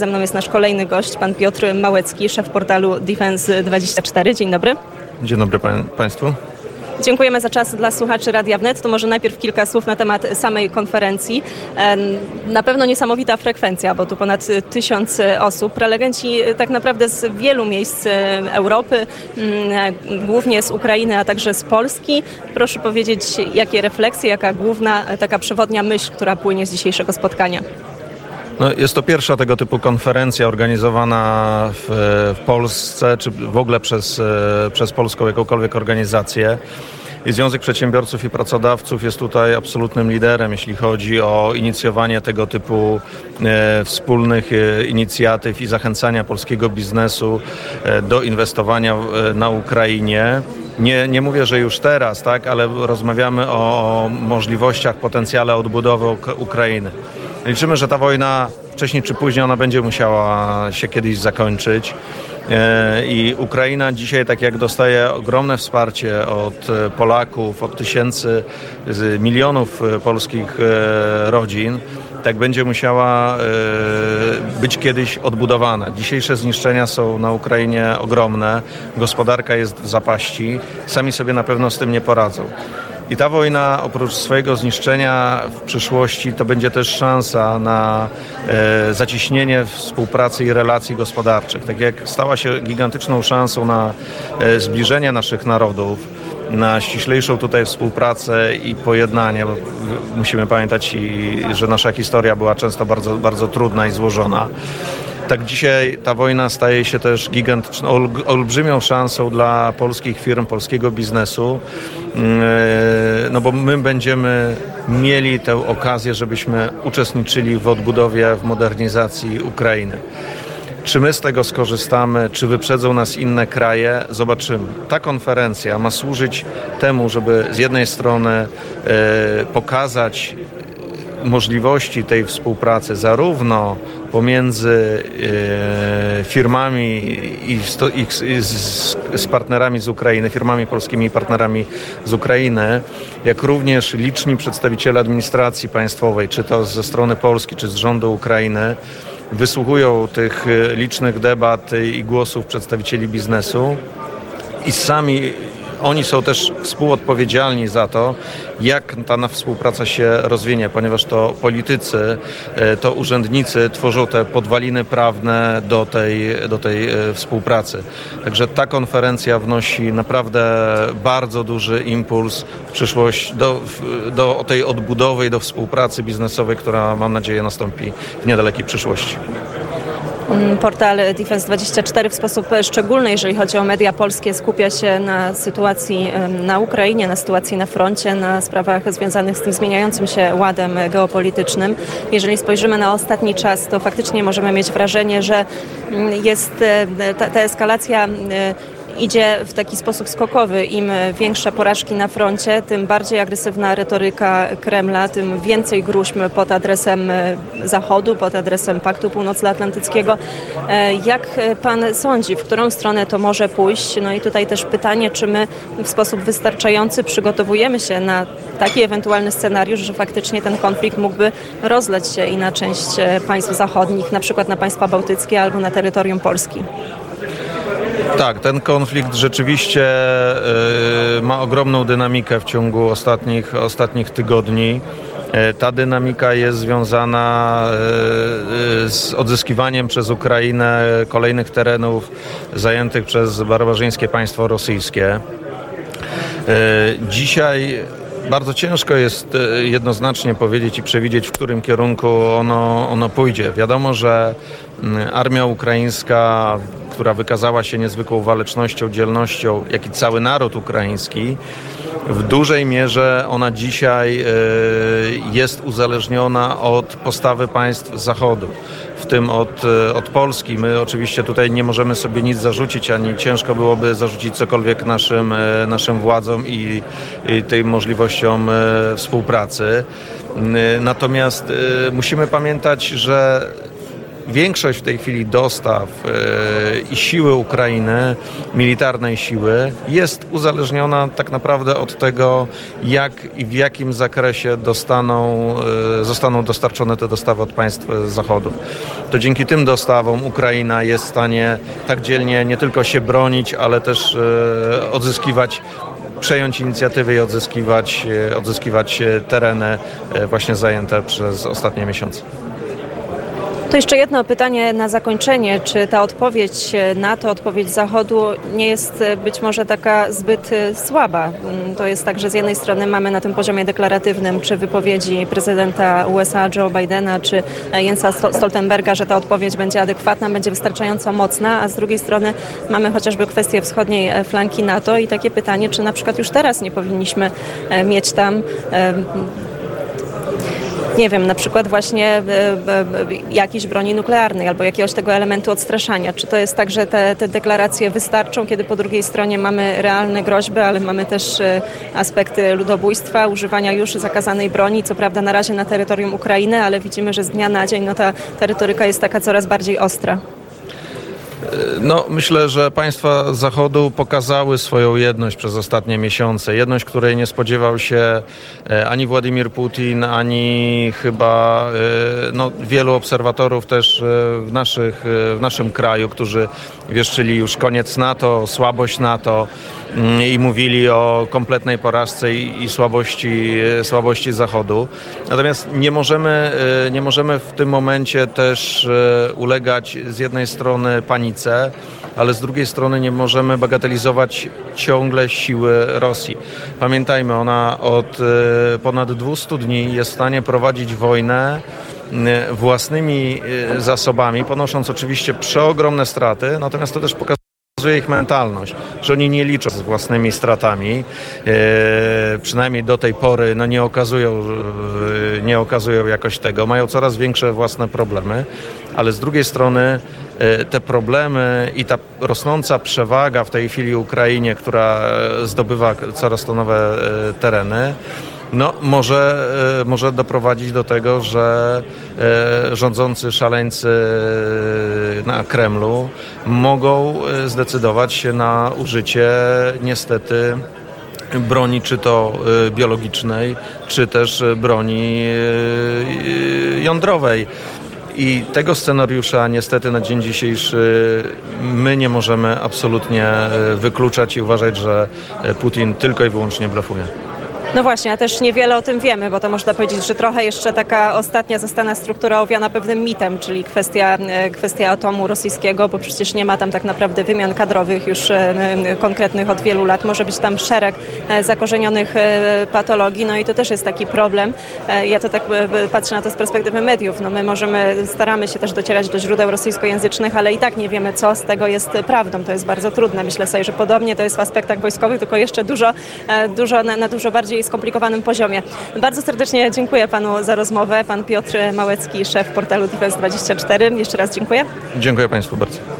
Ze mną jest nasz kolejny gość, pan Piotr Małecki, szef portalu Defense24. Dzień dobry. Dzień dobry pań, Państwu. Dziękujemy za czas dla słuchaczy Radia Wnet. To może najpierw kilka słów na temat samej konferencji. Na pewno niesamowita frekwencja, bo tu ponad tysiąc osób. Prelegenci tak naprawdę z wielu miejsc Europy, mm, głównie z Ukrainy, a także z Polski. Proszę powiedzieć, jakie refleksje, jaka główna taka przewodnia myśl, która płynie z dzisiejszego spotkania? No, jest to pierwsza tego typu konferencja organizowana w, w Polsce, czy w ogóle przez, e, przez polską jakąkolwiek organizację. I Związek Przedsiębiorców i Pracodawców jest tutaj absolutnym liderem, jeśli chodzi o inicjowanie tego typu e, wspólnych e, inicjatyw i zachęcania polskiego biznesu e, do inwestowania w, na Ukrainie. Nie, nie mówię, że już teraz, tak, ale rozmawiamy o, możliwościach, potencjale odbudowy Uk- Ukrainy. Liczymy, że ta wojna wcześniej czy później ona będzie musiała się kiedyś zakończyć. E, I Ukraina dzisiaj, tak jak dostaje ogromne wsparcie od e, Polaków, od tysięcy, milionów e, polskich rodzin, tak będzie musiała być kiedyś odbudowana. Dzisiejsze zniszczenia są na Ukrainie ogromne, gospodarka jest w zapaści, sami sobie na pewno z tym nie poradzą. I ta wojna, oprócz swojego zniszczenia w przyszłości, to będzie też szansa na e, zacieśnienie współpracy i relacji gospodarczych. Tak jak stała się gigantyczną szansą na e, zbliżenie naszych narodów, na ściślejszą tutaj współpracę i pojednanie, bo musimy pamiętać, i, że nasza historia była często bardzo, bardzo trudna i złożona tak dzisiaj ta wojna staje się też gigantyczną, olbrzymią szansą dla polskich firm, polskiego biznesu, Mm, e, no bo my będziemy mieli tę okazję, żebyśmy uczestniczyli w odbudowie, w modernizacji Ukrainy. Czy my z tego skorzystamy, czy wyprzedzą nas inne kraje, zobaczymy. Ta konferencja ma służyć temu, żeby z jednej strony e, pokazać możliwości tej współpracy zarówno pomiędzy e, firmami i, z, z partnerami z Ukrainy, firmami polskimi i partnerami z Ukrainy, jak również liczni przedstawiciele administracji państwowej, czy to ze strony Polski, czy z rządu Ukrainy, wysłuchują tych e, licznych debat i głosów przedstawicieli biznesu i sami oni są też współodpowiedzialni za to, jak ta współpraca się rozwinie, ponieważ to politycy, e, to urzędnicy tworzą te podwaliny prawne do tej, do tej e, współpracy. Także ta konferencja wnosi naprawdę bardzo duży impuls w przyszłość do, do tej odbudowy i do współpracy biznesowej, która mam nadzieję nastąpi w niedalekiej przyszłości. Portal Defense24 w sposób szczególny, jeżeli chodzi o media polskie, skupia się na sytuacji na Ukrainie, na sytuacji na froncie, na sprawach związanych z tym zmieniającym się ładem geopolitycznym. Jeżeli spojrzymy na ostatni czas, to faktycznie możemy mieć wrażenie, że mm, jest e, ta, ta eskalacja e, idzie w taki sposób skokowy. Im większe porażki na froncie, tym bardziej agresywna retoryka Kremla, tym więcej gruźm pod adresem e, Zachodu, pod adresem Paktu Północnoatlantyckiego. E, Jak pan sądzi, w którą stronę to może pójść? No i tutaj też pytanie, czy my w sposób wystarczający przygotowujemy się na taki ewentualny scenariusz, że faktycznie ten konflikt mógłby rozleć się i na część e, państw zachodnich, na przykład na państwa bałtyckie albo na terytorium Polski. Tak, ten konflikt rzeczywiście y, ma ogromną dynamikę w ciągu ostatnich, ostatnich tygodni. E, Ta dynamika jest związana e, z odzyskiwaniem przez Ukrainę kolejnych terenów zajętych przez barbarzyńskie państwo rosyjskie. E, Dzisiaj bardzo ciężko jest e, jednoznacznie powiedzieć i przewidzieć, w którym kierunku ono, ono pójdzie. Wiadomo, że armia ukraińska, która wykazała się niezwykłą walecznością, dzielnością, jak i cały naród ukraiński, w dużej mierze ona dzisiaj e, jest uzależniona od postawy państw Zachodu, w tym od, e, od Polski. My oczywiście tutaj nie możemy sobie nic zarzucić, ani ciężko byłoby zarzucić cokolwiek naszym, e, naszym władzom i, i tej możliwościom współpracy. Natomiast musimy pamiętać, że większość w tej chwili dostaw e, i siły Ukrainy, militarnej siły, jest uzależniona tak naprawdę od tego, jak i w jakim zakresie dostaną, e, zostaną dostarczone te dostawy od państw Zachodu. To dzięki tym dostawom Ukraina jest w stanie tak dzielnie nie tylko się bronić, ale też e, odzyskiwać przejąć inicjatywę i odzyskiwać, odzyskiwać tereny właśnie zajęte przez ostatnie miesiące. To jeszcze jedno pytanie na zakończenie. Czy ta odpowiedź na to, odpowiedź Zachodu nie jest być może taka zbyt słaba? Mm, To jest tak, że z jednej strony mamy na tym poziomie deklaratywnym, czy wypowiedzi prezydenta USA Joe Bidena, czy Jensa Sto- Stoltenberga, że ta odpowiedź będzie adekwatna, będzie wystarczająco mocna, a z drugiej strony mamy chociażby kwestię wschodniej e, flanki NATO i takie pytanie, czy na przykład już teraz nie powinniśmy e, mieć tam e, nie wiem, na przykład właśnie e, e, e, jakiejś broni nuklearnej albo jakiegoś tego elementu odstraszania. Czy to jest tak, że te, te deklaracje wystarczą, kiedy po drugiej stronie mamy realne groźby, ale mamy też aspekty ludobójstwa, używania już zakazanej broni, co prawda na razie na terytorium Ukrainy, ale widzimy, że z dnia na dzień no, ta, retoryka jest taka coraz bardziej ostra. No, myślę, że państwa Zachodu pokazały swoją jedność przez ostatnie miesiące. Jedność, której nie spodziewał się e, ani Władimir Putin, ani chyba e, no, wielu obserwatorów też e, w, naszych, e, w naszym kraju, którzy wieszczyli już koniec NATO, słabość NATO mm, i mówili o kompletnej porażce i, i słabości, e, słabości Zachodu. Natomiast nie możemy, e, nie możemy w tym momencie też e, ulegać z jednej strony panice, ale z drugiej strony nie możemy bagatelizować ciągle siły Rosji. Pamiętajmy, ona od e, ponad 200 dni jest w stanie prowadzić wojnę e, własnymi e, zasobami, ponosząc oczywiście przeogromne straty, natomiast to też pokazuje, ich mentalność, że oni nie liczą z własnymi stratami, przynajmniej do tej pory no nie, okazują, nie okazują jakoś tego, mają coraz większe własne problemy, ale z drugiej strony e, te problemy i ta rosnąca przewaga w tej chwili Ukrainie, która e, zdobywa coraz to nowe e, tereny, no, może, może doprowadzić do tego, że rządzący szaleńcy na Kremlu mogą zdecydować się na użycie niestety broni, czy to biologicznej, czy też broni jądrowej. I tego scenariusza niestety na dzień dzisiejszy my nie możemy absolutnie e, wykluczać i uważać, że e, Putin tylko i wyłącznie blefuje. No właśnie, a też niewiele o tym wiemy, bo to można powiedzieć, że trochę jeszcze taka ostatnia zostana struktura owiana pewnym mitem, czyli kwestia, e, kwestia atomu rosyjskiego, bo przecież nie ma tam tak naprawdę wymian kadrowych już e, konkretnych od wielu lat. Może być tam szereg e, zakorzenionych patologii, no i to też jest taki problem. Ja to tak patrzę na to z perspektywy mediów. No my możemy, staramy się też docierać do źródeł rosyjskojęzycznych, ale i tak nie wiemy, co z tego jest prawdą. To jest bardzo trudne. Myślę sobie, że podobnie to jest w aspektach wojskowych, tylko jeszcze dużo, dużo na, na dużo bardziej skomplikowanym poziomie. Bardzo serdecznie dziękuję panu za rozmowę. Pan Piotr Małecki, szef portalu Defense24. Jeszcze raz dziękuję. Dziękuję Państwu bardzo.